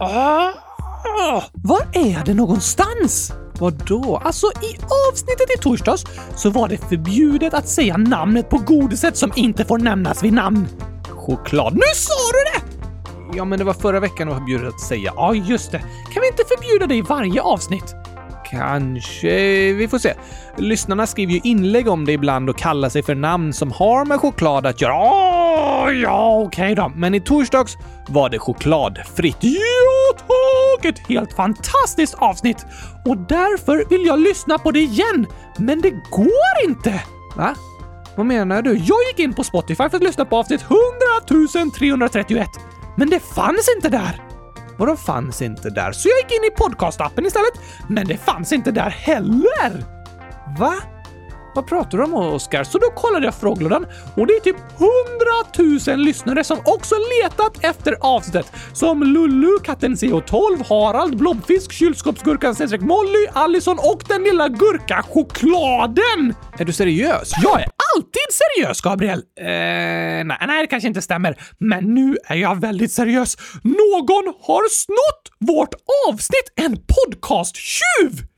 Ah, var är det någonstans? Vadå? Alltså i avsnittet i torsdags så var det förbjudet att säga namnet på godiset som inte får nämnas vid namn. Choklad. Nu sa du det! Ja, men det var förra veckan det var förbjudet att säga. Ja, just det. Kan vi inte förbjuda det i varje avsnitt? Kanske. Vi får se. Lyssnarna skriver ju inlägg om det ibland och kallar sig för namn som har med choklad att göra. Oh, ja, okej då. Men i torsdags var det chokladfritt tok! Ett helt fantastiskt avsnitt! Och därför vill jag lyssna på det igen. Men det går inte! Va? Vad menar du? Jag gick in på Spotify för att lyssna på avsnitt 100 331. Men det fanns inte där! Vadå fanns inte där? Så jag gick in i podcastappen istället, men det fanns inte där heller! Va? Vad pratar du om, Oskar? Så då kollade jag frågelådan och det är typ 100 000 lyssnare som också letat efter avsnittet. Som Lulu, katten CO12, Harald, Blobfisk, Kylskåpsgurkan, snedstreck Molly, Allison och den lilla gurkachokladen! Är du seriös? Jag är alltid seriös, Gabriel! Eh, nej, nej, det kanske inte stämmer. Men nu är jag väldigt seriös. Någon har snott vårt avsnitt! En podcast-tjuv!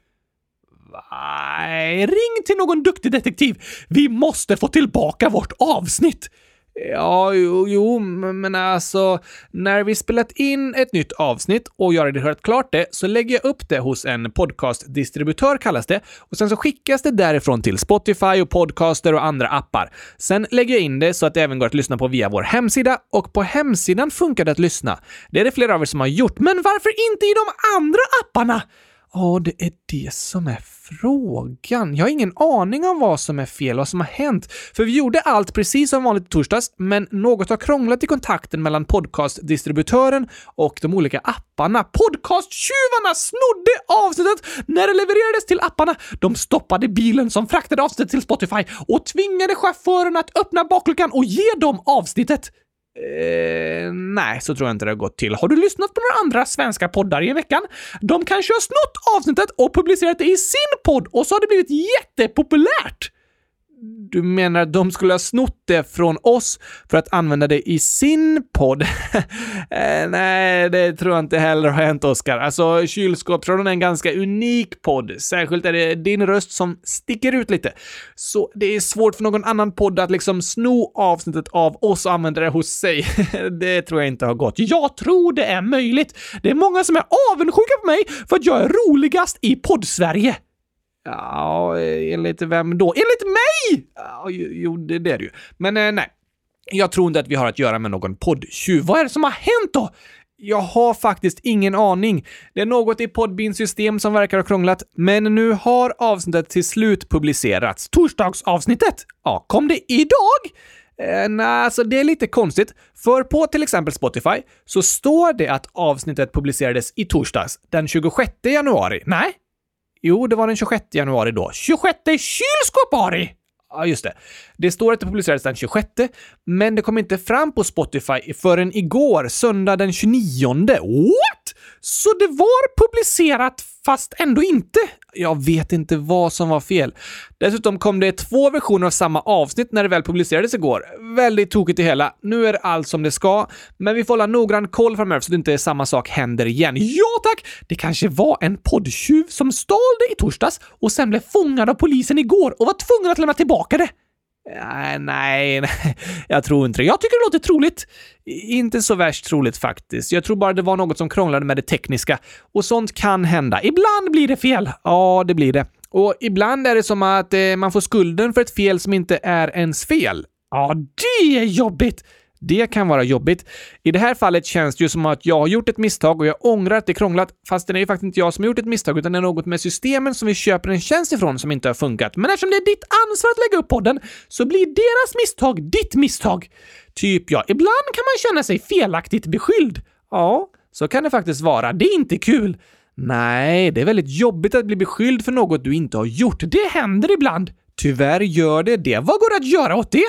Nej, ring till någon duktig detektiv. Vi måste få tillbaka vårt avsnitt. Ja, jo, jo, men alltså, när vi spelat in ett nytt avsnitt och jag har redigerat klart det så lägger jag upp det hos en podcastdistributör kallas det och sen så skickas det därifrån till Spotify och Podcaster och andra appar. Sen lägger jag in det så att det även går att lyssna på via vår hemsida och på hemsidan funkar det att lyssna. Det är det flera av er som har gjort, men varför inte i de andra apparna? Ja, det är det som är frågan. Jag har ingen aning om vad som är fel och vad som har hänt. För vi gjorde allt precis som vanligt i torsdags, men något har krånglat i kontakten mellan podcastdistributören och de olika apparna. Podcasttjuvarna snodde avsnittet när det levererades till apparna. De stoppade bilen som fraktade avsnittet till Spotify och tvingade chauffören att öppna bakluckan och ge dem avsnittet. Eh, nej, så tror jag inte det har gått till. Har du lyssnat på några andra svenska poddar i veckan? De kanske har snott avsnittet och publicerat det i sin podd och så har det blivit jättepopulärt! Du menar att de skulle ha snott det från oss för att använda det i sin podd? eh, nej, det tror jag inte heller har hänt, Oskar. Alltså, Kylskåpsradion är en ganska unik podd. Särskilt är det din röst som sticker ut lite. Så det är svårt för någon annan podd att liksom sno avsnittet av oss och använda det hos sig. det tror jag inte har gått. Jag tror det är möjligt. Det är många som är avundsjuka på mig för att jag är roligast i podd-Sverige. Ja, eh, enligt vem då? Enligt mig! Ja, jo, det, det är det ju. Men eh, nej. Jag tror inte att vi har att göra med någon poddtjuv. Vad är det som har hänt då? Jag har faktiskt ingen aning. Det är något i Podbeans system som verkar ha krånglat, men nu har avsnittet till slut publicerats. Torsdagsavsnittet? Ja, kom det idag? Eh, nej, alltså det är lite konstigt. För på till exempel Spotify så står det att avsnittet publicerades i torsdags, den 26 januari. Nej, Jo, det var den 26 januari då. 26 kylskåpari! Ja, just det. Det står att det publicerades den 26, men det kom inte fram på Spotify förrän igår, söndag den 29. What? Så det var publicerat fast ändå inte? Jag vet inte vad som var fel. Dessutom kom det två versioner av samma avsnitt när det väl publicerades igår. Väldigt tokigt det hela. Nu är allt som det ska, men vi får hålla noggrann koll framöver så att inte samma sak händer igen. Ja tack! Det kanske var en poddtjuv som stal det i torsdags och sen blev fångad av polisen igår och var tvungen att lämna tillbaka det. Eh, nej, nej, jag tror inte det. Jag tycker det låter troligt. Inte så värst troligt faktiskt. Jag tror bara det var något som krånglade med det tekniska. Och sånt kan hända. Ibland blir det fel. Ja, det blir det. Och ibland är det som att eh, man får skulden för ett fel som inte är ens fel. Ja, det är jobbigt! Det kan vara jobbigt. I det här fallet känns det ju som att jag har gjort ett misstag och jag ångrar att det krånglat, fast det är ju faktiskt inte jag som har gjort ett misstag, utan det är något med systemen som vi köper en tjänst ifrån som inte har funkat. Men eftersom det är ditt ansvar att lägga upp podden så blir deras misstag ditt misstag. Typ ja, ibland kan man känna sig felaktigt beskylld. Ja, så kan det faktiskt vara. Det är inte kul. Nej, det är väldigt jobbigt att bli beskylld för något du inte har gjort. Det händer ibland. Tyvärr gör det det. Vad går det att göra åt det?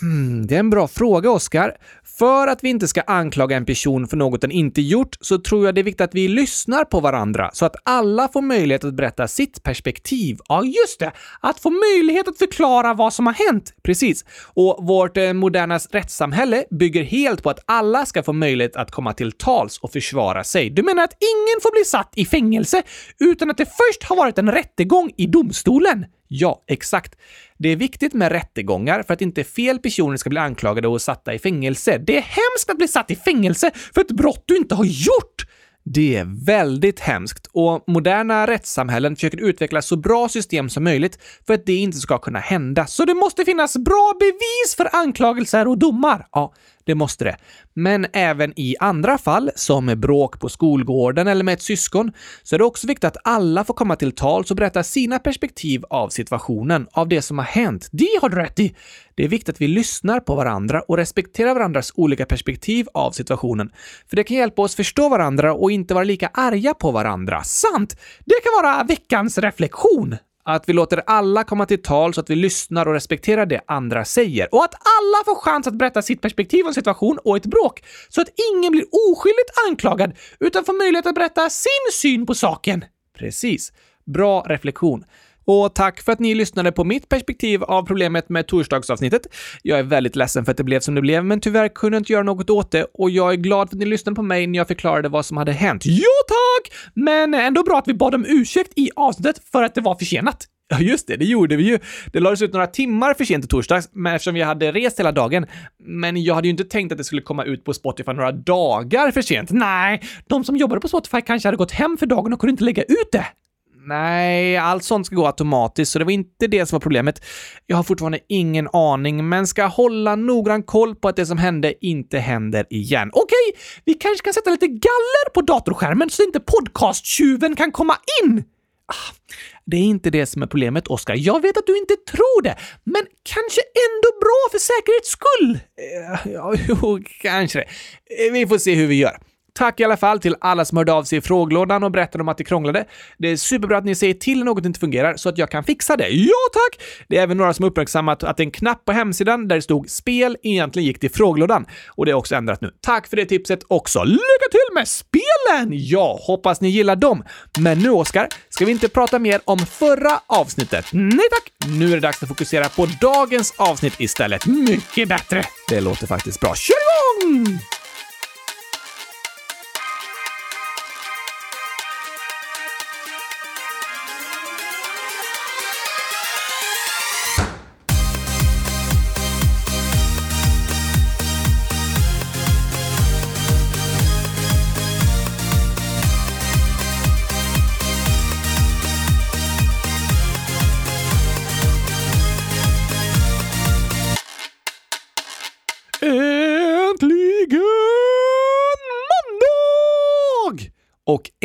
Hmm, det är en bra fråga, Oskar. För att vi inte ska anklaga en person för något den inte gjort så tror jag det är viktigt att vi lyssnar på varandra så att alla får möjlighet att berätta sitt perspektiv. Ja, just det! Att få möjlighet att förklara vad som har hänt. Precis. Och vårt eh, moderna rättssamhälle bygger helt på att alla ska få möjlighet att komma till tals och försvara sig. Du menar att ingen får bli satt i fängelse utan att det först har varit en rättegång i domstolen? Ja, exakt. Det är viktigt med rättegångar för att inte fel personer ska bli anklagade och satta i fängelse. Det är hemskt att bli satt i fängelse för ett brott du inte har gjort! Det är väldigt hemskt och moderna rättssamhällen försöker utveckla så bra system som möjligt för att det inte ska kunna hända. Så det måste finnas bra bevis för anklagelser och domar. Ja, det måste det. Men även i andra fall, som bråk på skolgården eller med ett syskon, så är det också viktigt att alla får komma till tals och berätta sina perspektiv av situationen, av det som har hänt. Det har du rätt i! Det är viktigt att vi lyssnar på varandra och respekterar varandras olika perspektiv av situationen. För det kan hjälpa oss förstå varandra och inte vara lika arga på varandra. Sant! Det kan vara veckans reflektion. Att vi låter alla komma till tal så att vi lyssnar och respekterar det andra säger. Och att alla får chans att berätta sitt perspektiv om situation och ett bråk. Så att ingen blir oskyldigt anklagad utan får möjlighet att berätta sin syn på saken. Precis. Bra reflektion. Och tack för att ni lyssnade på mitt perspektiv av problemet med torsdagsavsnittet. Jag är väldigt ledsen för att det blev som det blev, men tyvärr kunde jag inte göra något åt det och jag är glad för att ni lyssnade på mig när jag förklarade vad som hade hänt. Jo tack! Men ändå bra att vi bad om ursäkt i avsnittet för att det var försenat. Ja, just det, det gjorde vi ju. Det lades ut några timmar för sent i torsdags, men eftersom vi hade rest hela dagen. Men jag hade ju inte tänkt att det skulle komma ut på Spotify några dagar för sent. Nej, de som jobbade på Spotify kanske hade gått hem för dagen och kunde inte lägga ut det. Nej, allt sånt ska gå automatiskt, så det var inte det som var problemet. Jag har fortfarande ingen aning, men ska hålla noggrann koll på att det som hände inte händer igen. Okej, vi kanske kan sätta lite galler på datorskärmen så inte podcasttjuven kan komma in. Ah, det är inte det som är problemet, Oskar. Jag vet att du inte tror det, men kanske ändå bra för säkerhets skull. Eh, ja, jo, kanske det. Vi får se hur vi gör. Tack i alla fall till alla som hörde av sig i frågelådan och berättade om att det krånglade. Det är superbra att ni säger till när något inte fungerar så att jag kan fixa det. Ja, tack! Det är även några som uppmärksammat att en knapp på hemsidan där det stod “spel” egentligen gick till frågelådan. Och det är också ändrat nu. Tack för det tipset också. Lycka till med spelen! Ja, hoppas ni gillar dem. Men nu, Oskar, ska vi inte prata mer om förra avsnittet? Nej tack! Nu är det dags att fokusera på dagens avsnitt istället. Mycket bättre! Det låter faktiskt bra. Kör igång!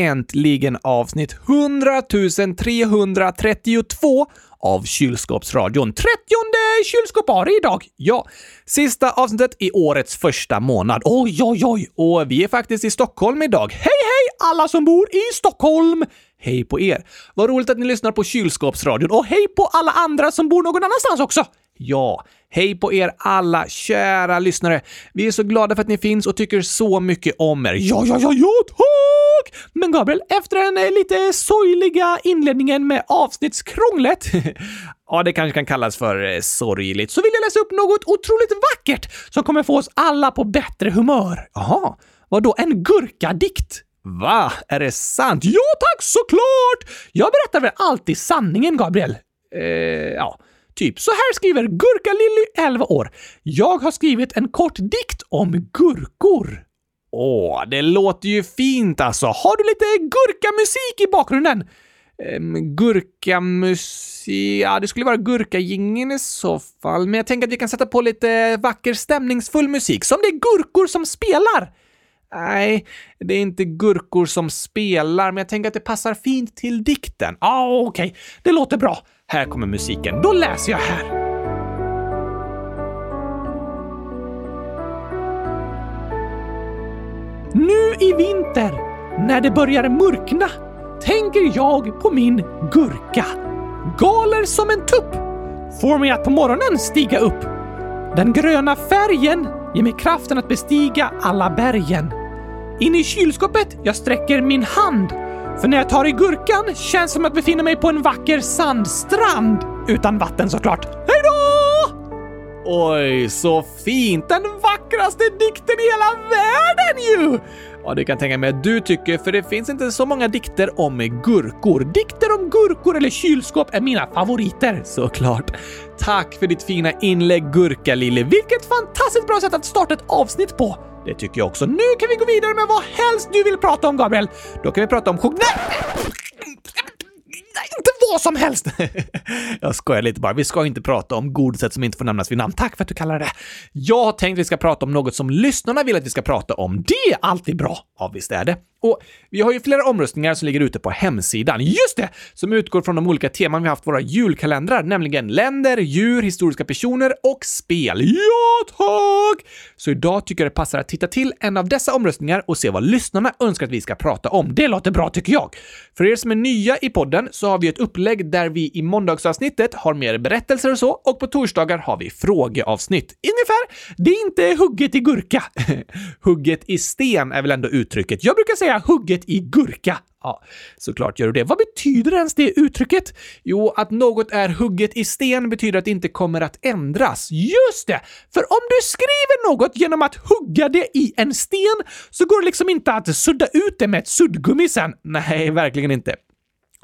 Äntligen avsnitt 100 332 av Kylskåpsradion. 30 kylskåpare idag! Ja, sista avsnittet i årets första månad. Oj, oj, oj! Och vi är faktiskt i Stockholm idag. Hej, hej alla som bor i Stockholm! Hej på er! Vad roligt att ni lyssnar på Kylskåpsradion och hej på alla andra som bor någon annanstans också! Ja, hej på er alla kära lyssnare. Vi är så glada för att ni finns och tycker så mycket om er. Ja, ja, ja, ja, tack! Men Gabriel, efter den eh, lite sorgliga inledningen med avsnittskrånglet ja, det kanske kan kallas för eh, sorgligt, så vill jag läsa upp något otroligt vackert som kommer få oss alla på bättre humör. Jaha, vad då en gurkadikt? Va? Är det sant? Ja tack, såklart! Jag berättar väl alltid sanningen, Gabriel? Eh, ja. Typ så här skriver Gurka-Lilly, 11 år. Jag har skrivit en kort dikt om gurkor. Åh, det låter ju fint alltså. Har du lite gurkamusik i bakgrunden? Ehm, gurkamusik... Ja, det skulle vara gurkagingen i så fall, men jag tänker att vi kan sätta på lite vacker stämningsfull musik, som det är gurkor som spelar. Nej, det är inte gurkor som spelar, men jag tänker att det passar fint till dikten. Ja, ah, okej. Okay. Det låter bra. Här kommer musiken. Då läser jag här. Nu i vinter, när det börjar mörkna, tänker jag på min gurka. Galer som en tupp får mig att på morgonen stiga upp. Den gröna färgen ger mig kraften att bestiga alla bergen. In i kylskåpet jag sträcker min hand. För när jag tar i gurkan känns det som att befinna mig på en vacker sandstrand. Utan vatten såklart. Hej då! Oj, så fint! Den vackraste dikten i hela världen ju! Ja, det kan tänka mig att du tycker, för det finns inte så många dikter om gurkor. Dikter om gurkor eller kylskåp är mina favoriter, såklart. Tack för ditt fina inlägg, Gurka-Lille. Vilket fantastiskt bra sätt att starta ett avsnitt på! Det tycker jag också. Nu kan vi gå vidare med vad helst du vill prata om, Gabriel. Då kan vi prata om chok... Vad som helst! jag skojar lite bara. Vi ska inte prata om godiset som inte får nämnas vid namn. Tack för att du kallar det Jag har tänkt att vi ska prata om något som lyssnarna vill att vi ska prata om. Det är alltid bra. Ja, visst är det. Och vi har ju flera omröstningar som ligger ute på hemsidan. Just det! Som utgår från de olika teman vi haft våra julkalendrar, nämligen länder, djur, historiska personer och spel. Ja, tack! Så idag tycker jag det passar att titta till en av dessa omröstningar och se vad lyssnarna önskar att vi ska prata om. Det låter bra tycker jag. För er som är nya i podden så har vi ett upplägg där vi i måndagsavsnittet har mer berättelser och så, och på torsdagar har vi frågeavsnitt. Ungefär. Det är inte hugget i gurka. hugget i sten är väl ändå uttrycket. Jag brukar säga säga hugget i gurka. Ja, såklart gör du det. Vad betyder ens det uttrycket? Jo, att något är hugget i sten betyder att det inte kommer att ändras. Just det! För om du skriver något genom att hugga det i en sten så går det liksom inte att sudda ut det med ett suddgummi sen. Nej, verkligen inte.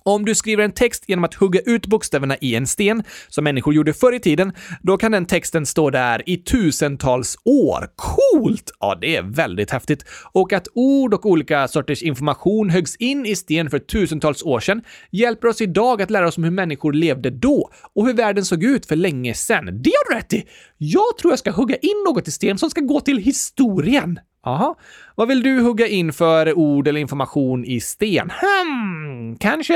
Om du skriver en text genom att hugga ut bokstäverna i en sten, som människor gjorde förr i tiden, då kan den texten stå där i tusentals år. Coolt! Ja, det är väldigt häftigt. Och att ord och olika sorters information höggs in i sten för tusentals år sedan hjälper oss idag att lära oss om hur människor levde då och hur världen såg ut för länge sedan. Det har du rätt i! Jag tror jag ska hugga in något i sten som ska gå till historien. Aha. Vad vill du hugga in för ord eller information i sten? Hmm, kanske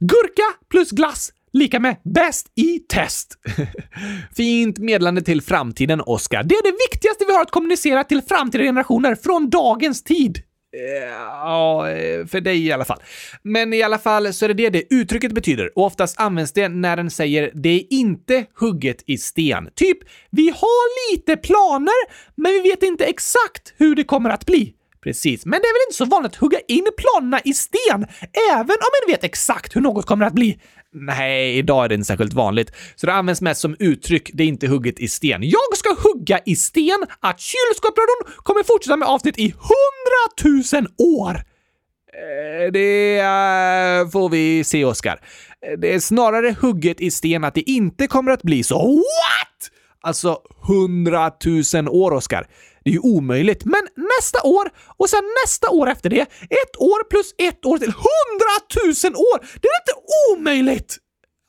gurka plus glass lika med bäst i test. Fint medlande till framtiden, Oskar. Det är det viktigaste vi har att kommunicera till framtida generationer från dagens tid. Eh, ja, eh, för dig i alla fall. Men i alla fall så är det det det uttrycket betyder och oftast används det när den säger “det är inte hugget i sten”. Typ “vi har lite planer, men vi vet inte exakt hur det kommer att bli”. Precis, men det är väl inte så vanligt att hugga in planerna i sten, även om man vet exakt hur något kommer att bli. Nej, idag är det inte särskilt vanligt, så det används mest som uttryck, det är inte hugget i sten. Jag ska hugga i sten att kylskåpsradion kommer fortsätta med avsnitt i hundratusen år! Eh, det eh, får vi se, Oskar. Eh, det är snarare hugget i sten att det inte kommer att bli så. What? Alltså hundratusen år, Oskar. Det är ju omöjligt. Men nästa år och sen nästa år efter det, ett år plus ett år till hundratusen år! Det är inte omöjligt!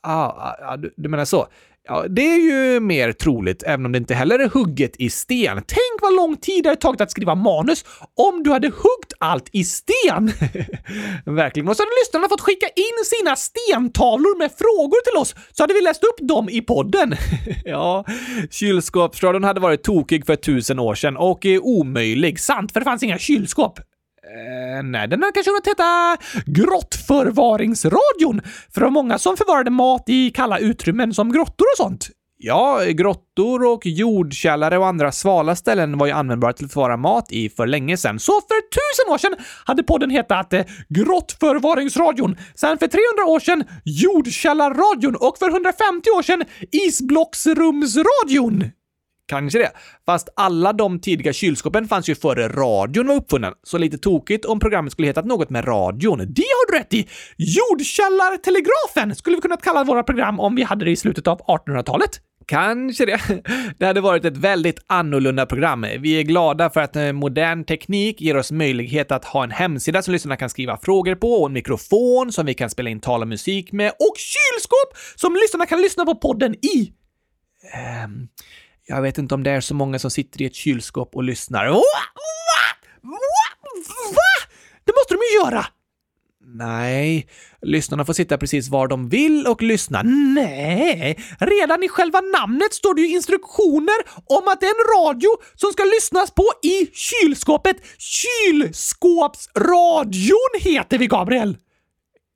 Ja, ah, ah, du, du menar så. Ja, det är ju mer troligt, även om det inte heller är hugget i sten. Tänk vad lång tid det hade tagit att skriva manus om du hade huggt allt i sten! Verkligen. Och så hade lyssnarna fått skicka in sina stentavlor med frågor till oss, så hade vi läst upp dem i podden. ja, kylskåpsradion hade varit tokig för tusen år sedan och omöjlig. Sant, för det fanns inga kylskåp. Eh, nej, den har kanske kunnat heta Grottförvaringsradion, för det var många som förvarade mat i kalla utrymmen som grottor och sånt. Ja, grottor och jordkällare och andra svala ställen var ju användbara till att förvara mat i för länge sedan. Så för tusen år sedan hade podden hetat eh, Grottförvaringsradion. Sen för 300 år sedan Jordkällarradion och för 150 år sedan Isblocksrumsradion. Kanske det. Fast alla de tidiga kylskåpen fanns ju före radion var uppfunnen, så lite tokigt om programmet skulle hetat något med radion. Det har du rätt i! Jordkällartelegrafen skulle vi kunnat kalla våra program om vi hade det i slutet av 1800-talet. Kanske det. Det hade varit ett väldigt annorlunda program. Vi är glada för att eh, modern teknik ger oss möjlighet att ha en hemsida som lyssnarna kan skriva frågor på och en mikrofon som vi kan spela in tal och musik med och kylskåp som lyssnarna kan lyssna på podden i. Um, jag vet inte om det är så många som sitter i ett kylskåp och lyssnar. Va? Va? Va? Det måste de ju göra! Nej, lyssnarna får sitta precis var de vill och lyssna. Nej, redan i själva namnet står det ju instruktioner om att det är en radio som ska lyssnas på i kylskåpet. Kylskåpsradion heter vi, Gabriel!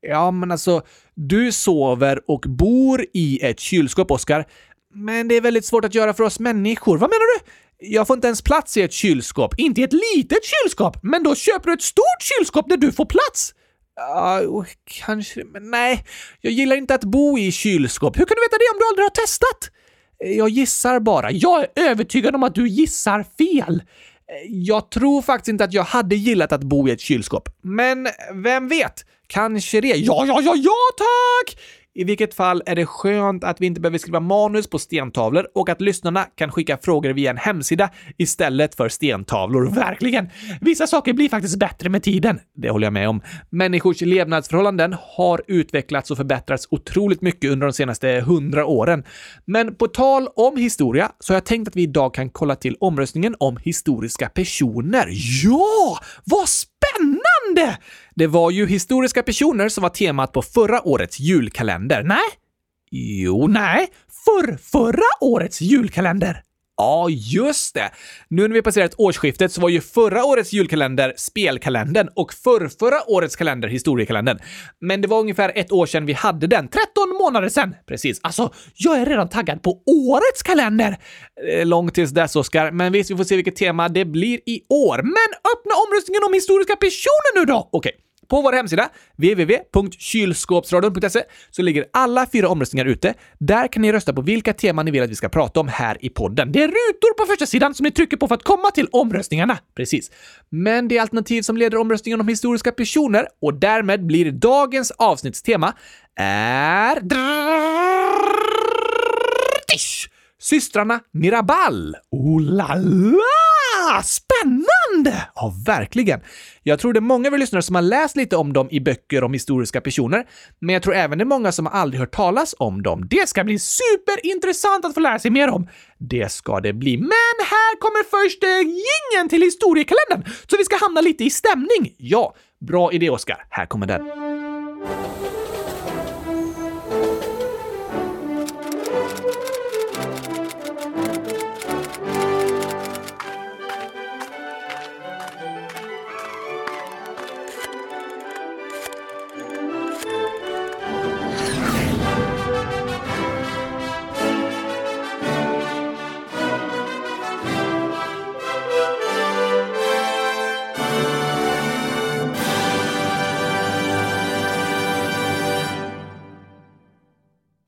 Ja, men alltså, du sover och bor i ett kylskåp, Oskar. Men det är väldigt svårt att göra för oss människor. Vad menar du? Jag får inte ens plats i ett kylskåp. Inte i ett litet kylskåp, men då köper du ett stort kylskåp där du får plats. Ja, uh, kanske, men nej. Jag gillar inte att bo i kylskåp. Hur kan du veta det om du aldrig har testat? Jag gissar bara. Jag är övertygad om att du gissar fel. Jag tror faktiskt inte att jag hade gillat att bo i ett kylskåp. Men vem vet? Kanske det. Ja, ja, ja, ja tack! I vilket fall är det skönt att vi inte behöver skriva manus på stentavlor och att lyssnarna kan skicka frågor via en hemsida istället för stentavlor. Verkligen! Vissa saker blir faktiskt bättre med tiden. Det håller jag med om. Människors levnadsförhållanden har utvecklats och förbättrats otroligt mycket under de senaste hundra åren. Men på tal om historia så har jag tänkt att vi idag kan kolla till omröstningen om historiska personer. Ja! Vad spännande! Det var ju historiska personer som var temat på förra årets julkalender. Nej? Jo, nej. För förra årets julkalender. Ja, just det! Nu när vi passerat årsskiftet så var ju förra årets julkalender spelkalendern och förrförra årets kalender historiekalendern. Men det var ungefär ett år sedan vi hade den. 13 månader sedan! Precis. Alltså, jag är redan taggad på årets kalender! Eh, långt tills dess, Oskar. Men visst, vi får se vilket tema det blir i år. Men öppna omröstningen om historiska personer nu då! Okej. Okay. På vår hemsida, www.kylskåpsradion.se, så ligger alla fyra omröstningar ute. Där kan ni rösta på vilka teman ni vill att vi ska prata om här i podden. Det är rutor på första sidan som ni trycker på för att komma till omröstningarna. Precis. Men det alternativ som leder omröstningen om historiska personer och därmed blir dagens avsnittstema är... Systrarna Mirabal. Oh la la! Spännande! Ja, verkligen. Jag tror det är många av er lyssnare som har läst lite om dem i böcker om historiska personer, men jag tror även det är många som aldrig hört talas om dem. Det ska bli superintressant att få lära sig mer om. Det ska det bli. Men här kommer först eh, gingen till historiekalendern, så vi ska hamna lite i stämning. Ja, bra idé, Oskar. Här kommer den.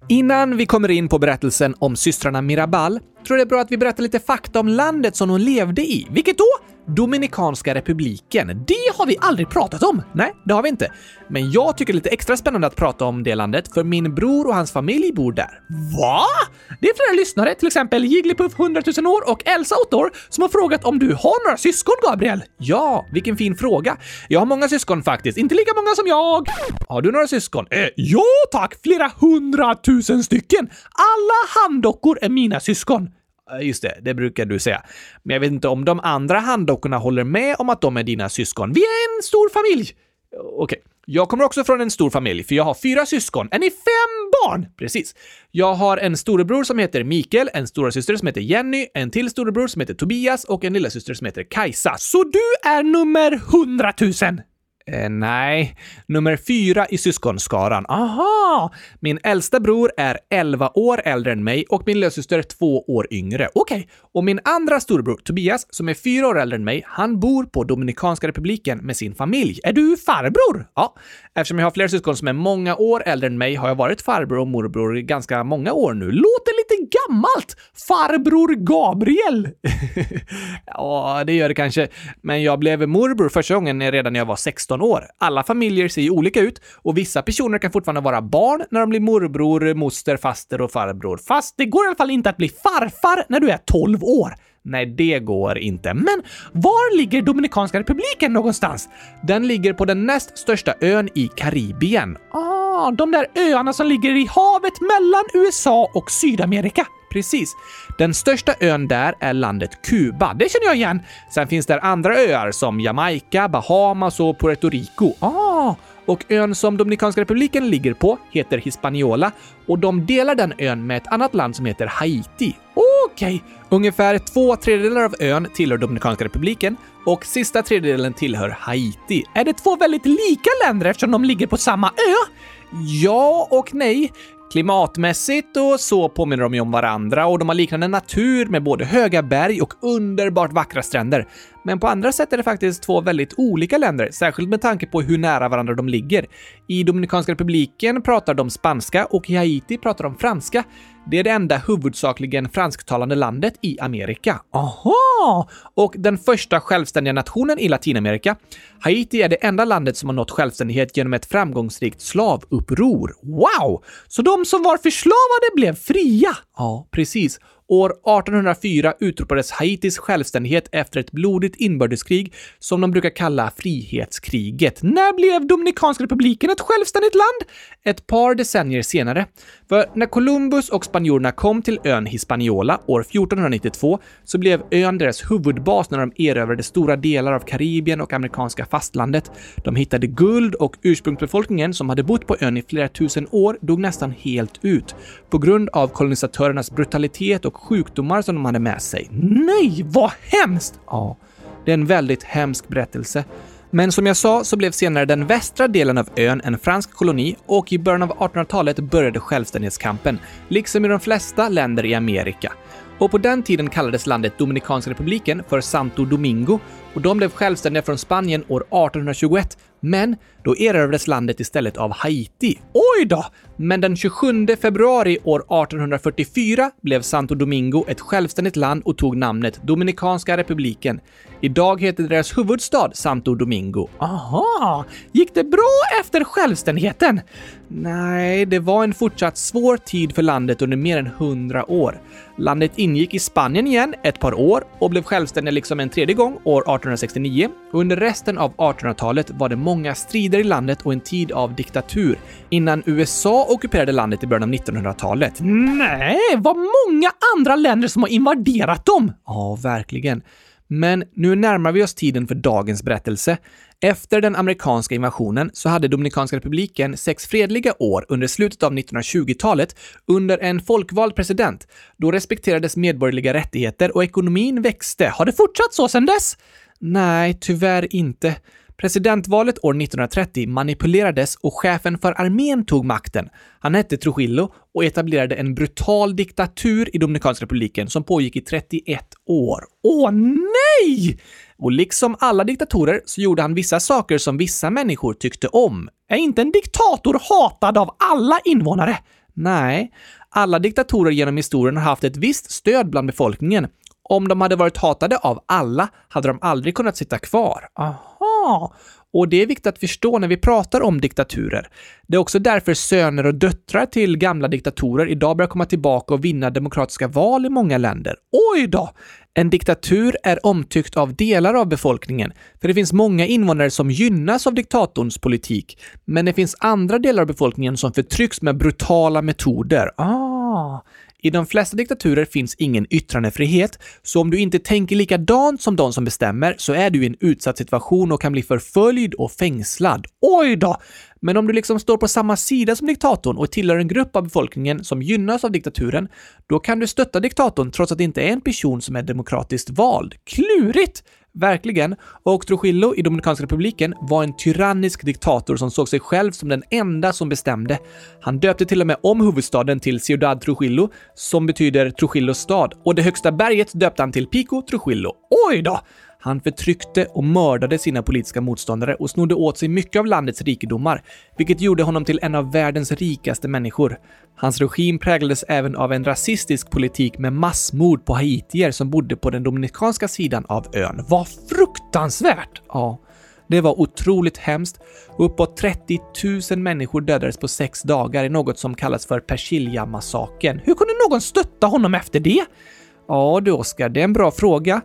Innan vi kommer in på berättelsen om systrarna Mirabal tror jag det är bra att vi berättar lite fakta om landet som hon levde i. Vilket då? Dominikanska republiken. Det har vi aldrig pratat om! Nej, det har vi inte. Men jag tycker det är lite extra spännande att prata om det landet, för min bror och hans familj bor där. Va? Det är flera lyssnare, till exempel Jigglypuff 100 000 år och Elsa 8 år, som har frågat om du har några syskon, Gabriel? Ja, vilken fin fråga. Jag har många syskon faktiskt, inte lika många som jag. Har du några syskon? Eh, ja tack, flera hundratusen stycken. Alla handdockor är mina syskon. Just det, det brukar du säga. Men jag vet inte om de andra handdockorna håller med om att de är dina syskon. Vi är en stor familj! Okej. Okay. Jag kommer också från en stor familj, för jag har fyra syskon. Är ni fem barn? Precis. Jag har en storebror som heter Mikael, en storasyster som heter Jenny, en till storebror som heter Tobias och en lillasyster som heter Kajsa. Så du är nummer hundratusen! Eh, nej, nummer fyra i syskonskaran. Aha! Min äldsta bror är 11 år äldre än mig och min lillasyster två år yngre. Okej. Okay. Och min andra storbror Tobias, som är fyra år äldre än mig, han bor på Dominikanska republiken med sin familj. Är du farbror? Ja. Eftersom jag har flera syskon som är många år äldre än mig har jag varit farbror och morbror i ganska många år nu. Låter lite gammalt! Farbror Gabriel! ja, det gör det kanske. Men jag blev morbror första gången redan när jag var 16 år. Alla familjer ser ju olika ut och vissa personer kan fortfarande vara barn när de blir morbror, moster, faster och farbror. Fast det går i alla fall inte att bli farfar när du är 12 år. Nej, det går inte. Men var ligger Dominikanska republiken någonstans? Den ligger på den näst största ön i Karibien. Ah, de där öarna som ligger i havet mellan USA och Sydamerika. Precis. Den största ön där är landet Kuba. Det känner jag igen. Sen finns där andra öar som Jamaica, Bahamas och Puerto Rico. Ah, och ön som Dominikanska republiken ligger på heter Hispaniola och de delar den ön med ett annat land som heter Haiti. Okej, okay. ungefär två tredjedelar av ön tillhör Dominikanska republiken och sista tredjedelen tillhör Haiti. Är det två väldigt lika länder eftersom de ligger på samma ö? Ja och nej. Klimatmässigt och så påminner de ju om varandra och de har liknande natur med både höga berg och underbart vackra stränder. Men på andra sätt är det faktiskt två väldigt olika länder, särskilt med tanke på hur nära varandra de ligger. I Dominikanska republiken pratar de spanska och i Haiti pratar de franska. Det är det enda huvudsakligen fransktalande landet i Amerika. Aha! Och den första självständiga nationen i Latinamerika. Haiti är det enda landet som har nått självständighet genom ett framgångsrikt slavuppror. Wow! Så de som var förslavade blev fria? Ja, precis. År 1804 utropades Haitis självständighet efter ett blodigt inbördeskrig som de brukar kalla frihetskriget. När blev Dominikanska republiken ett självständigt land? Ett par decennier senare. För när Columbus och spanjorerna kom till ön Hispaniola år 1492 så blev ön deras huvudbas när de erövrade stora delar av Karibien och amerikanska fastlandet. De hittade guld och ursprungsbefolkningen som hade bott på ön i flera tusen år dog nästan helt ut på grund av kolonisatörernas brutalitet och och sjukdomar som de hade med sig. Nej, vad hemskt! Ja, det är en väldigt hemsk berättelse. Men som jag sa så blev senare den västra delen av ön en fransk koloni och i början av 1800-talet började självständighetskampen, liksom i de flesta länder i Amerika. Och på den tiden kallades landet Dominikanska republiken för Santo Domingo och de blev självständiga från Spanien år 1821 men då erövrades landet istället av Haiti. Oj då! Men den 27 februari år 1844 blev Santo Domingo ett självständigt land och tog namnet Dominikanska republiken. Idag heter deras huvudstad Santo Domingo. Aha! Gick det bra efter självständigheten? Nej, det var en fortsatt svår tid för landet under mer än hundra år. Landet ingick i Spanien igen ett par år och blev självständigt liksom en tredje gång år 1869 och under resten av 1800-talet var det många strider i landet och en tid av diktatur innan USA ockuperade landet i början av 1900-talet. Nej, vad många andra länder som har invaderat dem! Ja, verkligen. Men nu närmar vi oss tiden för dagens berättelse. Efter den amerikanska invasionen så hade Dominikanska republiken sex fredliga år under slutet av 1920-talet under en folkvald president. Då respekterades medborgerliga rättigheter och ekonomin växte. Har det fortsatt så sedan dess? Nej, tyvärr inte. Presidentvalet år 1930 manipulerades och chefen för armén tog makten. Han hette Trujillo och etablerade en brutal diktatur i Dominikanska republiken som pågick i 31 år. Åh nej! Och liksom alla diktatorer så gjorde han vissa saker som vissa människor tyckte om. Är inte en diktator hatad av alla invånare? Nej, alla diktatorer genom historien har haft ett visst stöd bland befolkningen. Om de hade varit hatade av alla hade de aldrig kunnat sitta kvar. Ja, Och det är viktigt att förstå när vi pratar om diktaturer. Det är också därför söner och döttrar till gamla diktatorer idag börjar komma tillbaka och vinna demokratiska val i många länder. Oj då! En diktatur är omtyckt av delar av befolkningen, för det finns många invånare som gynnas av diktatorns politik, men det finns andra delar av befolkningen som förtrycks med brutala metoder. Ah, i de flesta diktaturer finns ingen yttrandefrihet, så om du inte tänker likadant som de som bestämmer så är du i en utsatt situation och kan bli förföljd och fängslad. Oj då! Men om du liksom står på samma sida som diktatorn och tillhör en grupp av befolkningen som gynnas av diktaturen, då kan du stötta diktatorn trots att det inte är en person som är demokratiskt vald. Klurigt! Verkligen. Och Trujillo i Dominikanska republiken var en tyrannisk diktator som såg sig själv som den enda som bestämde. Han döpte till och med om huvudstaden till Ciudad Trujillo, som betyder Trujillos stad, och det högsta berget döpte han till Pico Trujillo. Oj då! Han förtryckte och mördade sina politiska motståndare och snodde åt sig mycket av landets rikedomar, vilket gjorde honom till en av världens rikaste människor. Hans regim präglades även av en rasistisk politik med massmord på haitier som bodde på den dominikanska sidan av ön. Vad fruktansvärt! Ja. Det var otroligt hemskt. Uppåt 30 000 människor dödades på sex dagar i något som kallas för Persilja-massakern. Hur kunde någon stötta honom efter det? Ja du Oskar, det är en bra fråga.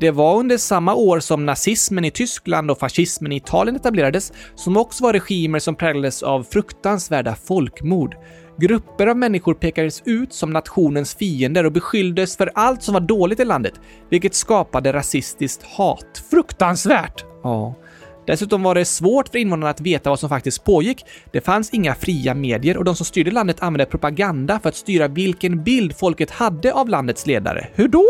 Det var under samma år som nazismen i Tyskland och fascismen i Italien etablerades, som också var regimer som präglades av fruktansvärda folkmord. Grupper av människor pekades ut som nationens fiender och beskylldes för allt som var dåligt i landet, vilket skapade rasistiskt hat. Fruktansvärt! Ja. Dessutom var det svårt för invånarna att veta vad som faktiskt pågick. Det fanns inga fria medier och de som styrde landet använde propaganda för att styra vilken bild folket hade av landets ledare. Hur då?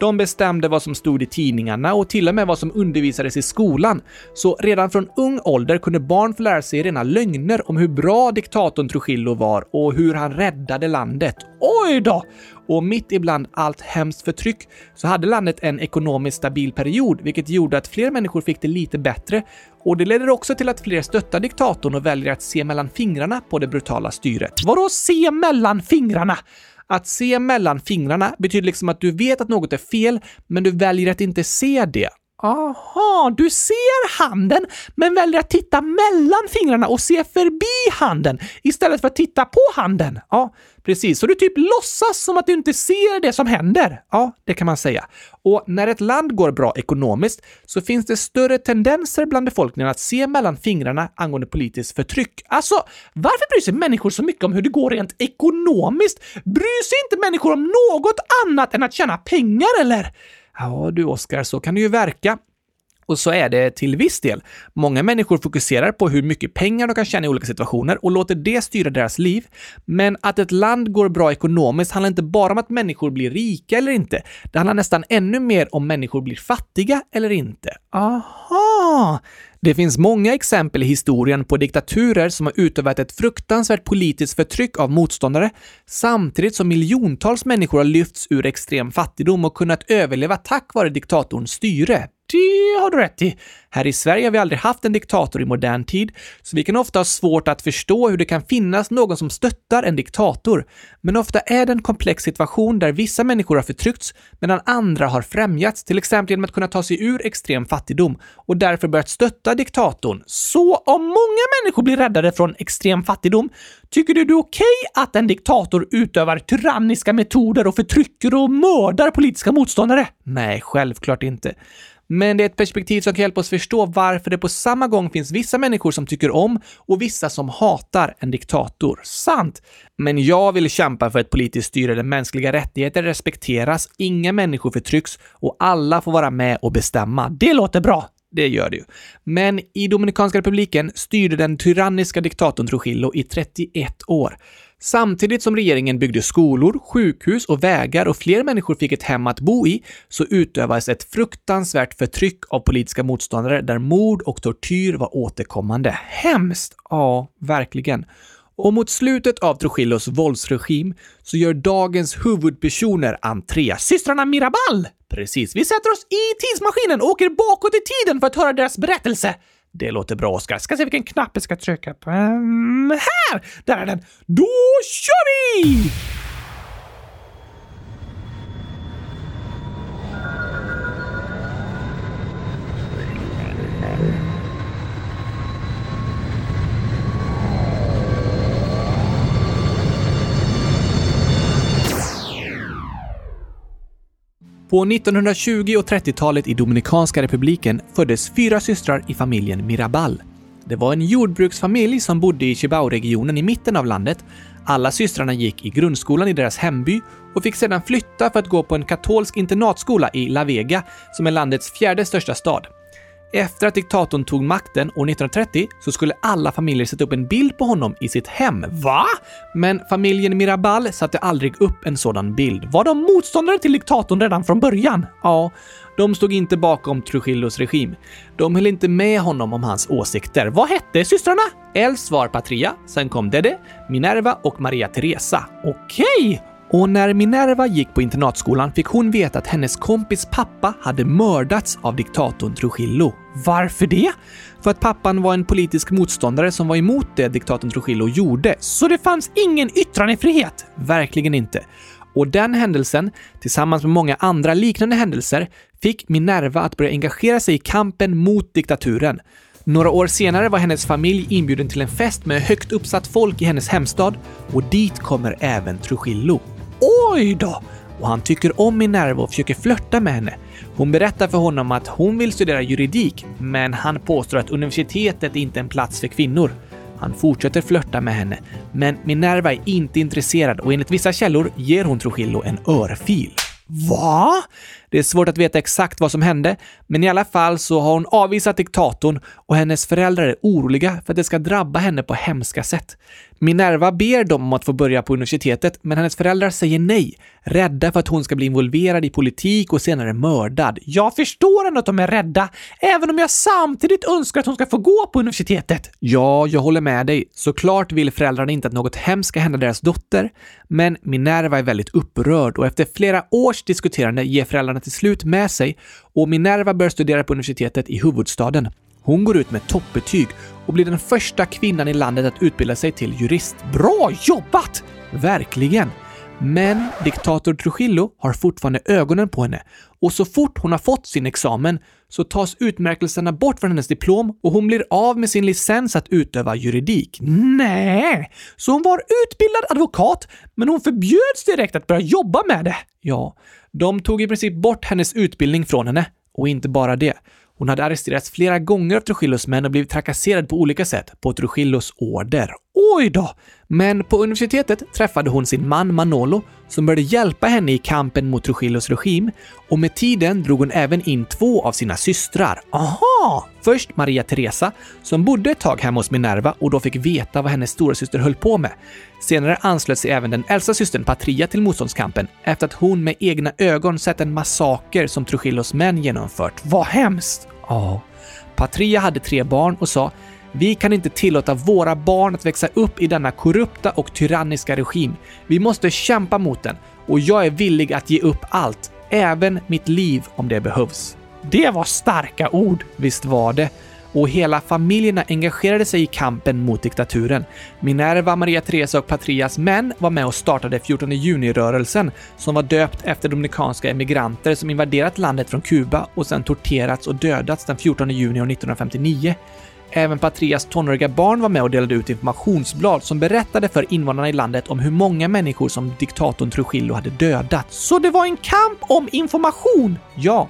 De bestämde vad som stod i tidningarna och till och med vad som undervisades i skolan. Så redan från ung ålder kunde barn få lära sig rena lögner om hur bra diktatorn Trujillo var och hur han räddade landet. Oj då! Och mitt ibland allt hemskt förtryck så hade landet en ekonomiskt stabil period, vilket gjorde att fler människor fick det lite bättre. Och det leder också till att fler stöttar diktatorn och väljer att se mellan fingrarna på det brutala styret. Vadå se mellan fingrarna? Att se mellan fingrarna betyder liksom att du vet att något är fel, men du väljer att inte se det. Aha, du ser handen men väljer att titta mellan fingrarna och se förbi handen istället för att titta på handen. Ja, precis. Så du typ låtsas som att du inte ser det som händer. Ja, det kan man säga. Och när ett land går bra ekonomiskt så finns det större tendenser bland befolkningen att se mellan fingrarna angående politiskt förtryck. Alltså, varför bryr sig människor så mycket om hur det går rent ekonomiskt? Bryr sig inte människor om något annat än att tjäna pengar, eller? Ja du Oskar, så kan det ju verka. Och så är det till viss del. Många människor fokuserar på hur mycket pengar de kan tjäna i olika situationer och låter det styra deras liv. Men att ett land går bra ekonomiskt handlar inte bara om att människor blir rika eller inte. Det handlar nästan ännu mer om människor blir fattiga eller inte. Aha! Det finns många exempel i historien på diktaturer som har utövat ett fruktansvärt politiskt förtryck av motståndare, samtidigt som miljontals människor har lyfts ur extrem fattigdom och kunnat överleva tack vare diktatorns styre. Det har du rätt i. Här i Sverige har vi aldrig haft en diktator i modern tid, så vi kan ofta ha svårt att förstå hur det kan finnas någon som stöttar en diktator. Men ofta är det en komplex situation där vissa människor har förtryckts medan andra har främjats, till exempel genom att kunna ta sig ur extrem fattigdom och därför börjat stötta diktatorn. Så om många människor blir räddade från extrem fattigdom, tycker du det är okej okay att en diktator utövar tyranniska metoder och förtrycker och mördar politiska motståndare? Nej, självklart inte. Men det är ett perspektiv som kan hjälpa oss förstå varför det på samma gång finns vissa människor som tycker om och vissa som hatar en diktator. Sant! Men jag vill kämpa för ett politiskt styre där mänskliga rättigheter respekteras, inga människor förtrycks och alla får vara med och bestämma. Det låter bra! Det gör det ju. Men i Dominikanska republiken styrde den tyranniska diktatorn Trujillo i 31 år. Samtidigt som regeringen byggde skolor, sjukhus och vägar och fler människor fick ett hem att bo i, så utövades ett fruktansvärt förtryck av politiska motståndare där mord och tortyr var återkommande. Hemskt! Ja, verkligen. Och mot slutet av Trujillos våldsregim så gör dagens huvudpersoner entré. Systrarna Mirabal! Precis, vi sätter oss i tidsmaskinen och åker bakåt i tiden för att höra deras berättelse. Det låter bra, Oskar. Ska se vilken knapp jag ska trycka på. Um, här! Där är den! Då kör vi! På 1920 och 30-talet i Dominikanska republiken föddes fyra systrar i familjen Mirabal. Det var en jordbruksfamilj som bodde i Chibao-regionen i mitten av landet. Alla systrarna gick i grundskolan i deras hemby och fick sedan flytta för att gå på en katolsk internatskola i La Vega, som är landets fjärde största stad. Efter att diktatorn tog makten år 1930 så skulle alla familjer sätta upp en bild på honom i sitt hem. Va? Men familjen Mirabal satte aldrig upp en sådan bild. Var de motståndare till diktatorn redan från början? Ja, de stod inte bakom Trujillos regim. De höll inte med honom om hans åsikter. Vad hette systrarna? Els var Patria, sen kom Dede, Minerva och Maria Teresa. Okej! Okay. Och när Minerva gick på internatskolan fick hon veta att hennes kompis pappa hade mördats av diktatorn Trujillo. Varför det? För att pappan var en politisk motståndare som var emot det diktatorn Trujillo gjorde. Så det fanns ingen yttrandefrihet? Verkligen inte. Och den händelsen, tillsammans med många andra liknande händelser, fick Minerva att börja engagera sig i kampen mot diktaturen. Några år senare var hennes familj inbjuden till en fest med högt uppsatt folk i hennes hemstad och dit kommer även Trujillo. Oj då! Och han tycker om Minerva och försöker flörta med henne. Hon berättar för honom att hon vill studera juridik, men han påstår att universitetet inte är en plats för kvinnor. Han fortsätter flörta med henne, men Minerva är inte intresserad och enligt vissa källor ger hon Trujillo en örfil. Va? Det är svårt att veta exakt vad som hände, men i alla fall så har hon avvisat diktatorn och hennes föräldrar är oroliga för att det ska drabba henne på hemska sätt. Minerva ber dem om att få börja på universitetet, men hennes föräldrar säger nej, rädda för att hon ska bli involverad i politik och senare mördad. Jag förstår ändå att de är rädda, även om jag samtidigt önskar att hon ska få gå på universitetet. Ja, jag håller med dig. Såklart vill föräldrarna inte att något hemskt ska hända deras dotter, men Minerva är väldigt upprörd och efter flera års diskuterande ger föräldrarna till slut med sig och Minerva börjar studera på universitetet i huvudstaden. Hon går ut med toppbetyg och blir den första kvinnan i landet att utbilda sig till jurist. Bra jobbat! Verkligen! Men diktator Trujillo har fortfarande ögonen på henne och så fort hon har fått sin examen så tas utmärkelserna bort från hennes diplom och hon blir av med sin licens att utöva juridik. Nej, så hon var utbildad advokat, men hon förbjöds direkt att börja jobba med det. Ja, de tog i princip bort hennes utbildning från henne. Och inte bara det. Hon hade arresterats flera gånger av Trujillos män och blivit trakasserad på olika sätt på Trujillos order. Oj då! Men på universitetet träffade hon sin man Manolo som började hjälpa henne i kampen mot Trujillos regim och med tiden drog hon även in två av sina systrar. Aha! Först Maria Teresa, som bodde ett tag hemma hos Minerva och då fick veta vad hennes stora syster höll på med. Senare anslöt sig även den äldsta systern Patria till motståndskampen efter att hon med egna ögon sett en massaker som Trujillos män genomfört. Vad hemskt! Ja. Patria hade tre barn och sa vi kan inte tillåta våra barn att växa upp i denna korrupta och tyranniska regim. Vi måste kämpa mot den och jag är villig att ge upp allt, även mitt liv om det behövs. Det var starka ord, visst var det och hela familjerna engagerade sig i kampen mot diktaturen. Minerva, Maria Teresa och Patrias män var med och startade 14 juni-rörelsen som var döpt efter dominikanska emigranter som invaderat landet från Kuba och sedan torterats och dödats den 14 juni 1959. Även Patrias tonåriga barn var med och delade ut informationsblad som berättade för invånarna i landet om hur många människor som diktatorn Trujillo hade dödat. Så det var en kamp om information? Ja.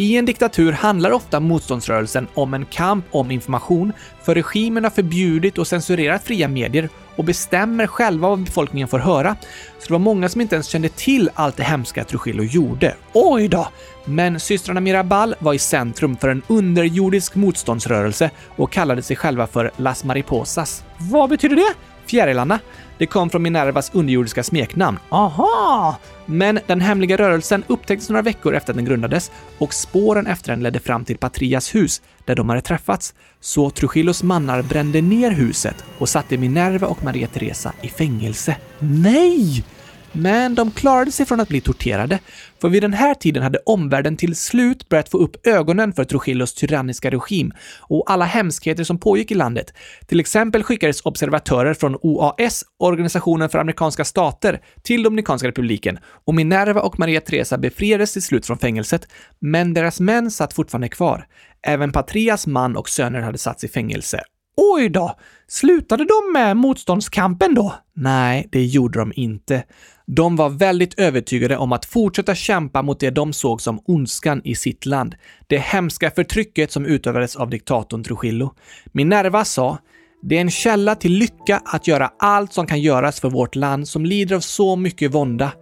I en diktatur handlar ofta motståndsrörelsen om en kamp om information, för regimen har förbjudit och censurerat fria medier och bestämmer själva vad befolkningen får höra. Så det var många som inte ens kände till allt det hemska Trujillo gjorde. Oj då! Men systrarna Mirabal var i centrum för en underjordisk motståndsrörelse och kallade sig själva för Las Mariposas. Vad betyder det? Fjärilarna. Det kom från Minervas underjordiska smeknamn. Aha! Men den hemliga rörelsen upptäcktes några veckor efter att den grundades och spåren efter den ledde fram till Patrias hus, där de hade träffats. Så Trujillos mannar brände ner huset och satte Minerva och Maria Teresa i fängelse. Nej! Men de klarade sig från att bli torterade, för vid den här tiden hade omvärlden till slut börjat få upp ögonen för Trujillos tyranniska regim och alla hemskheter som pågick i landet. Till exempel skickades observatörer från OAS, Organisationen för amerikanska stater, till Dominikanska republiken och Minerva och Maria Teresa befriades till slut från fängelset, men deras män satt fortfarande kvar. Även Patrias man och söner hade satts i fängelse. Oj då! Slutade de med motståndskampen då? Nej, det gjorde de inte. De var väldigt övertygade om att fortsätta kämpa mot det de såg som ondskan i sitt land. Det hemska förtrycket som utövades av diktatorn Trujillo. Minerva sa det är en källa till lycka att göra allt som kan göras för vårt land som lider av så mycket vånda.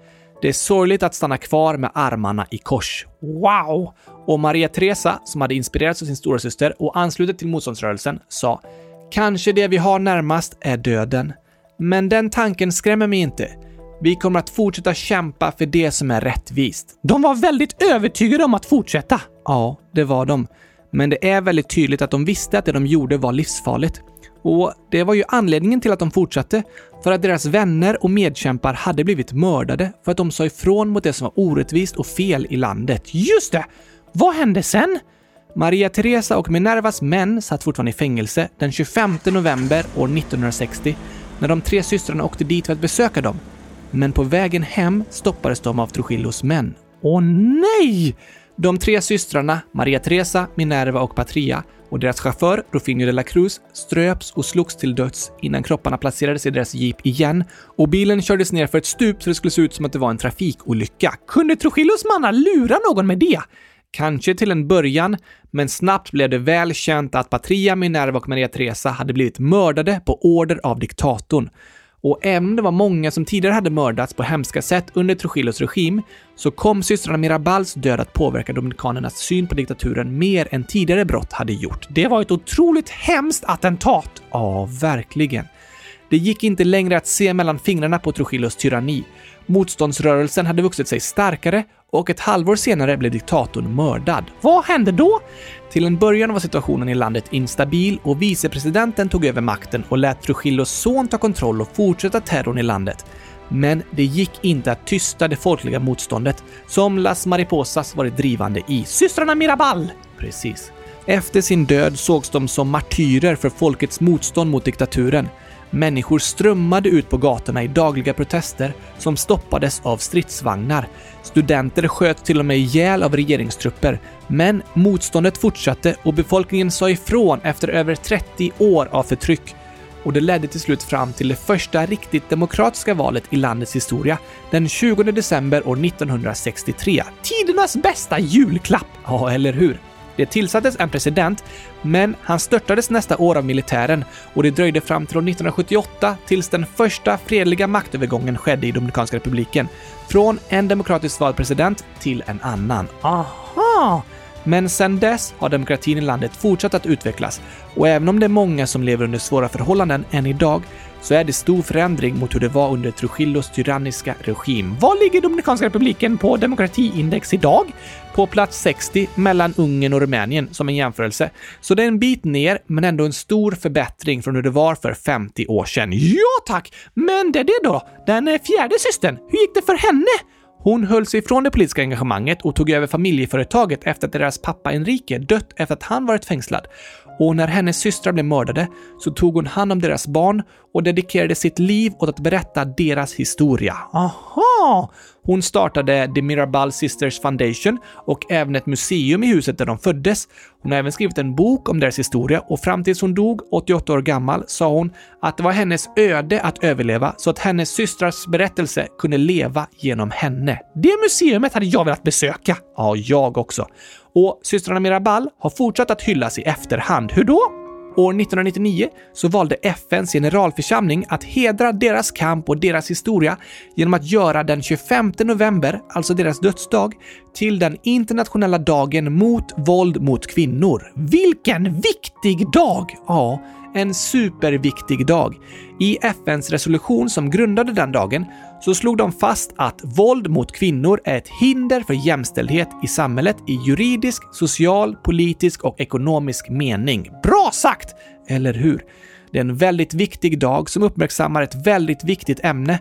Det är sorgligt att stanna kvar med armarna i kors. Wow! Och Maria Teresa, som hade inspirerats av sin storasyster och anslutit till motståndsrörelsen, sa “Kanske det vi har närmast är döden. Men den tanken skrämmer mig inte. Vi kommer att fortsätta kämpa för det som är rättvist. De var väldigt övertygade om att fortsätta. Ja, det var de. Men det är väldigt tydligt att de visste att det de gjorde var livsfarligt. Och det var ju anledningen till att de fortsatte. För att deras vänner och medkämpar hade blivit mördade för att de sa ifrån mot det som var orättvist och fel i landet. Just det! Vad hände sen? Maria Teresa och Minervas män satt fortfarande i fängelse den 25 november år 1960 när de tre systrarna åkte dit för att besöka dem men på vägen hem stoppades de av Trujillos män. Åh nej! De tre systrarna, Maria Teresa, Minerva och Patria, och deras chaufför, Rufinho de la Cruz, ströps och slogs till döds innan kropparna placerades i deras jeep igen och bilen kördes ner för ett stup så det skulle se ut som att det var en trafikolycka. Kunde Trujillos mannar lura någon med det? Kanske till en början, men snabbt blev det väl känt att Patria, Minerva och Maria Teresa hade blivit mördade på order av diktatorn och även om det var många som tidigare hade mördats på hemska sätt under Trujillos regim, så kom systrarna Mirabals död att påverka dominikanernas syn på diktaturen mer än tidigare brott hade gjort. Det var ett otroligt hemskt attentat! Ja, verkligen. Det gick inte längre att se mellan fingrarna på Trujillos tyranni. Motståndsrörelsen hade vuxit sig starkare och ett halvår senare blev diktatorn mördad. Vad hände då? Till en början var situationen i landet instabil och vicepresidenten tog över makten och lät Trujillos son ta kontroll och fortsätta terrorn i landet. Men det gick inte att tysta det folkliga motståndet som Las Mariposas varit drivande i. Systrarna Mirabal! Precis. Efter sin död sågs de som martyrer för folkets motstånd mot diktaturen. Människor strömmade ut på gatorna i dagliga protester som stoppades av stridsvagnar. Studenter sköt till och med ihjäl av regeringstrupper. Men motståndet fortsatte och befolkningen sa ifrån efter över 30 år av förtryck. Och det ledde till slut fram till det första riktigt demokratiska valet i landets historia den 20 december år 1963. Tidernas bästa julklapp! Ja, eller hur? Det tillsattes en president, men han störtades nästa år av militären och det dröjde fram till år 1978 tills den första fredliga maktövergången skedde i Dominikanska republiken. Från en demokratiskt vald president till en annan. Aha! Men sedan dess har demokratin i landet fortsatt att utvecklas och även om det är många som lever under svåra förhållanden än idag så är det stor förändring mot hur det var under Trujillos tyranniska regim. Var ligger Dominikanska republiken på demokratiindex idag? På plats 60 mellan Ungern och Rumänien som en jämförelse. Så det är en bit ner, men ändå en stor förbättring från hur det var för 50 år sedan. Ja tack! Men det är det då, den fjärde systern. Hur gick det för henne? Hon höll sig ifrån det politiska engagemanget och tog över familjeföretaget efter att deras pappa Enrique dött efter att han varit fängslad. Och när hennes systrar blev mördade så tog hon hand om deras barn och dedikerade sitt liv åt att berätta deras historia. Aha! Hon startade The Mirabal Sisters Foundation och även ett museum i huset där de föddes. Hon har även skrivit en bok om deras historia och fram tills hon dog, 88 år gammal, sa hon att det var hennes öde att överleva så att hennes systrars berättelse kunde leva genom henne. Det museet hade jag velat besöka. Ja, jag också. Och systrarna Mirabal har fortsatt att hyllas i efterhand. Hur då? År 1999 så valde FNs generalförsamling att hedra deras kamp och deras historia genom att göra den 25 november, alltså deras dödsdag, till den internationella dagen mot våld mot kvinnor. Vilken viktig dag! Ja, en superviktig dag. I FNs resolution som grundade den dagen så slog de fast att våld mot kvinnor är ett hinder för jämställdhet i samhället i juridisk, social, politisk och ekonomisk mening. Bra sagt! Eller hur? Det är en väldigt viktig dag som uppmärksammar ett väldigt viktigt ämne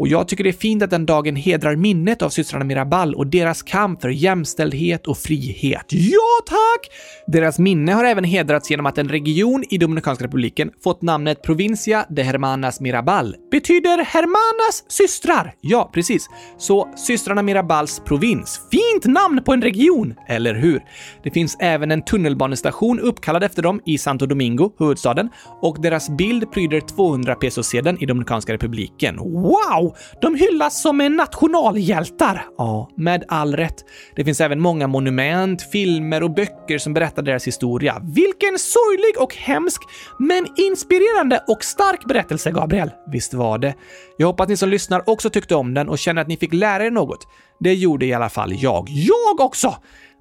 och jag tycker det är fint att den dagen hedrar minnet av systrarna Mirabal och deras kamp för jämställdhet och frihet. Ja, tack! Deras minne har även hedrats genom att en region i Dominikanska republiken fått namnet Provincia de Hermanas Mirabal. Betyder Hermanas systrar. Ja, precis. Så systrarna Mirabals provins. Fint namn på en region, eller hur? Det finns även en tunnelbanestation uppkallad efter dem i Santo Domingo, huvudstaden, och deras bild pryder 200 pesosedeln i Dominikanska republiken. Wow! De hyllas som nationalhjältar. Ja, med all rätt. Det finns även många monument, filmer och böcker som berättar deras historia. Vilken sorglig och hemsk, men inspirerande och stark berättelse, Gabriel. Visst var det. Jag hoppas ni som lyssnar också tyckte om den och känner att ni fick lära er något. Det gjorde i alla fall jag. Jag också!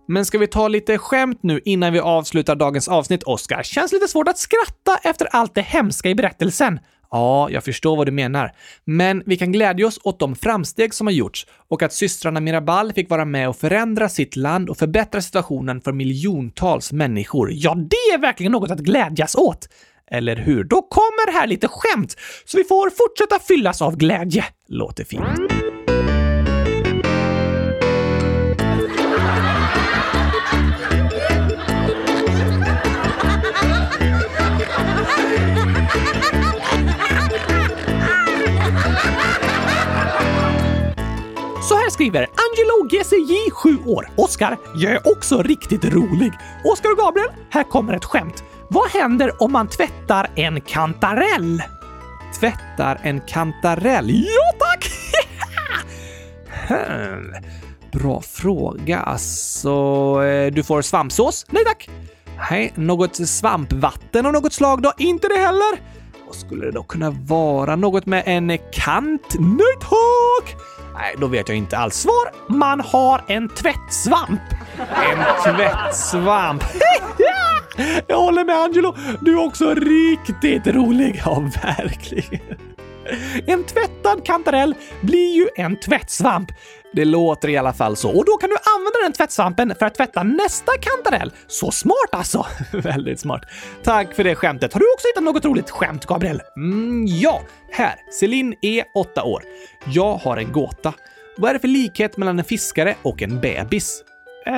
Men ska vi ta lite skämt nu innan vi avslutar dagens avsnitt, Oskar? Känns lite svårt att skratta efter allt det hemska i berättelsen. Ja, jag förstår vad du menar. Men vi kan glädja oss åt de framsteg som har gjorts och att systrarna Mirabal fick vara med och förändra sitt land och förbättra situationen för miljontals människor. Ja, det är verkligen något att glädjas åt! Eller hur? Då kommer här lite skämt, så vi får fortsätta fyllas av glädje. Låter fint. Skriver Angelo GCJ 7 år. Oskar, jag är också riktigt rolig. Oskar och Gabriel, här kommer ett skämt. Vad händer om man tvättar en kantarell? Tvättar en kantarell? Ja tack! Bra fråga. Alltså, eh, du får svampsås? Nej tack. Nej, något svampvatten av något slag då? Inte det heller? Vad skulle det då kunna vara? Något med en kant? Nördhawk! Nej, då vet jag inte alls. Svar! Man har en tvättsvamp. En tvättsvamp. jag håller med Angelo. Du är också riktigt rolig. Ja, verkligen. En tvättad kantarell blir ju en tvättsvamp. Det låter i alla fall så. Och då kan du använda den tvättsvampen för att tvätta nästa kantarell. Så smart alltså! Väldigt smart. Tack för det skämtet. Har du också hittat något roligt skämt, Gabriel? Mm, ja. Här. Celine är åtta år. Jag har en gåta. Vad är det för likhet mellan en fiskare och en bebis? Eh,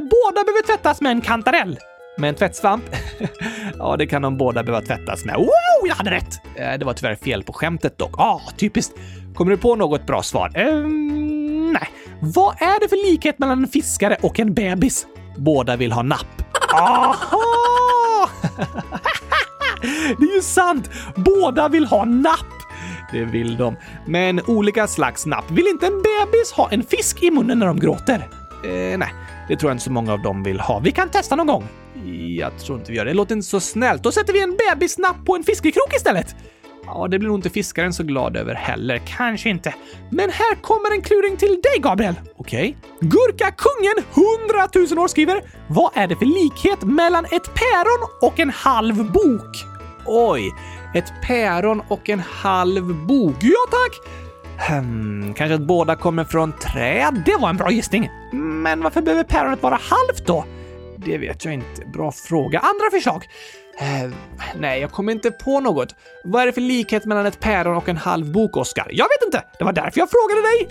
båda behöver tvättas med en kantarell. Med en tvättsvamp? ja, det kan de båda behöva tvättas med. Wow, jag hade rätt! Eh, det var tyvärr fel på skämtet dock. Ah, typiskt. Kommer du på något bra svar? Eh, nej. Vad är det för likhet mellan en fiskare och en bebis? Båda vill ha napp. Aha! det är ju sant! Båda vill ha napp. Det vill de. Men olika slags napp. Vill inte en bebis ha en fisk i munnen när de gråter? Eh, nej, det tror jag inte så många av dem vill ha. Vi kan testa någon gång. Jag tror inte vi gör det. Det låter inte så snällt. Då sätter vi en bebisnapp på en fiskekrok istället. Ja, det blir nog inte fiskaren så glad över heller. Kanske inte. Men här kommer en kluring till dig, Gabriel. Okej. Okay. Gurkakungen 100 000 år skriver Vad är det för likhet mellan ett päron och en halv bok? Oj, ett päron och en halv bok. Ja, tack! Hmm, kanske att båda kommer från träd? Det var en bra gissning. Men varför behöver päronet vara halvt då? Det vet jag inte. Bra fråga. Andra förslag? Eh, nej, jag kommer inte på något. Vad är det för likhet mellan ett päron och en halv bok, Oskar? Jag vet inte! Det var därför jag frågade dig!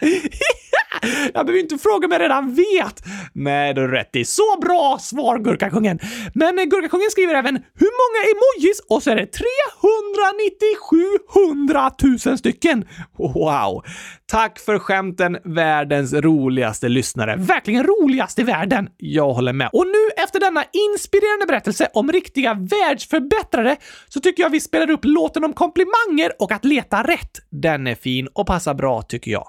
Jag behöver inte fråga om jag redan vet. Nej, du har rätt i. Så bra svar, Gurkakungen. Men Gurkakungen skriver även hur många emojis och så är det 397 000 stycken. Wow! Tack för skämten, världens roligaste lyssnare. Verkligen roligast i världen. Jag håller med. Och nu efter denna inspirerande berättelse om riktiga världsförbättrare så tycker jag vi spelar upp låten om komplimanger och att leta rätt. Den är fin och passar bra tycker jag.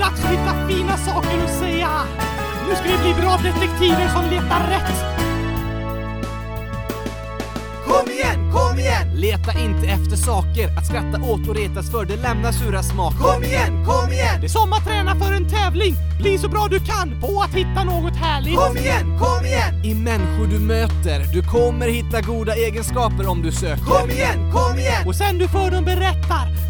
Dags att hitta fina saker att säga. Nu ska vi bli bra detektiver som letar rätt. Kom igen, kom igen! Leta inte efter saker att skratta åt och retas för, det lämnar sura smaker. Kom igen, kom igen! Det är som att träna för en tävling. Bli så bra du kan på att hitta något härligt. Kom igen, kom igen! I människor du möter, du kommer hitta goda egenskaper om du söker. Kom igen, kom igen! Och sen du för dem berättar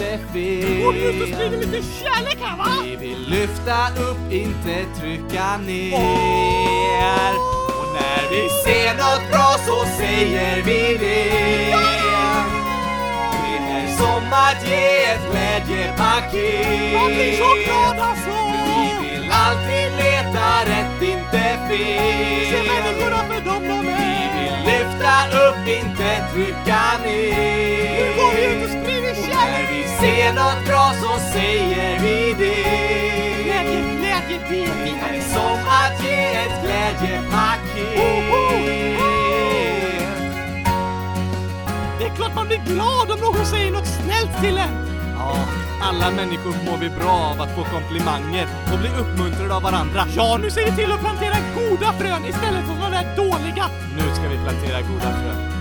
inte fel. Vi ut och sprider lite kärlek här va? Vi vill lyfta upp, inte trycka ner. Och när vi ser något bra så säger vi det. Det är som att ge ett glädjepaket. Man blir så glad alltså! Vi vill alltid leta rätt, inte fel. Se människorna för dem de är. Vi vill lyfta upp, inte trycka ner. Nu går vi ut och är nåt bra så säger vi det. Glädje, glädje, Det är som att ge ett glädjepaket. Oh, oh. Det är klart man blir glad om någon säger nåt snällt till en. Ja, alla människor mår vi bra av att få komplimanger och bli uppmuntrade av varandra. Ja, nu ser vi till att plantera goda frön istället för de där dåliga. Nu ska vi plantera goda frön.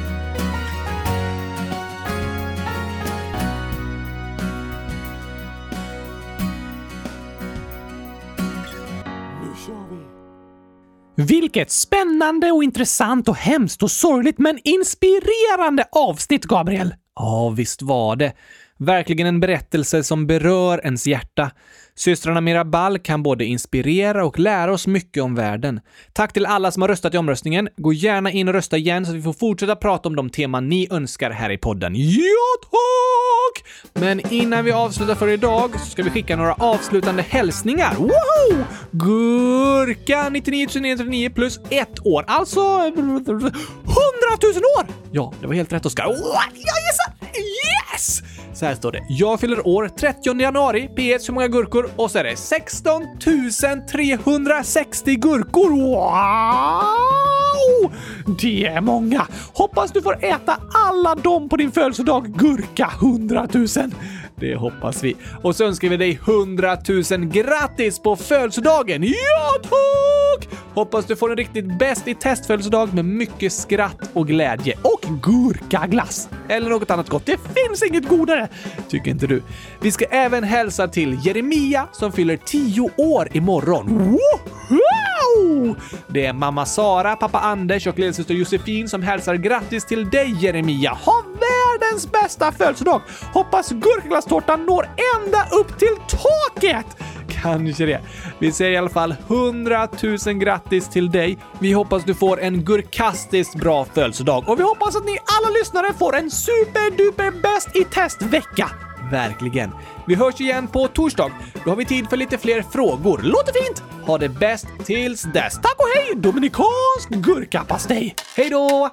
Vilket spännande och intressant och hemskt och sorgligt men inspirerande avsnitt, Gabriel! Ja, visst var det. Verkligen en berättelse som berör ens hjärta. Systrarna Mirabal kan både inspirera och lära oss mycket om världen. Tack till alla som har röstat i omröstningen. Gå gärna in och rösta igen så att vi får fortsätta prata om de teman ni önskar här i podden. Ja, tack! Men innan vi avslutar för idag så ska vi skicka några avslutande hälsningar. Woho! Gurka 99 plus ett år, alltså 100 000 år! Ja, det var helt rätt Oskar. Oh, Jag gissar! Yes! Så här står det. Jag fyller år 30 januari. PS hur många gurkor? Och så är det 16 360 gurkor. Wow! Det är många. Hoppas du får äta alla dem på din födelsedag. Gurka 100 000. Det hoppas vi. Och så önskar vi dig 100 000 grattis på födelsedagen! Ja, tack! Hoppas du får en riktigt bäst i testfödelsedag med mycket skratt och glädje. Och gurkaglass! Eller något annat gott. Det finns inget godare! Tycker inte du? Vi ska även hälsa till Jeremia som fyller 10 år imorgon. Woho! Det är mamma Sara, pappa Anders och lillasyster Josefin som hälsar grattis till dig Jeremia. Ha världens bästa födelsedag! Hoppas gurkaglasstårtan når ända upp till taket! Kanske det. Vi säger i alla fall 100 000 grattis till dig. Vi hoppas du får en gurkastiskt bra födelsedag och vi hoppas att ni alla lyssnare får en superduper bäst i testvecka. Verkligen. Vi hörs igen på torsdag. Då har vi tid för lite fler frågor. Låter fint! Ha det bäst tills dess. Tack och hej! Dominikansk gurkapastej. Hej då!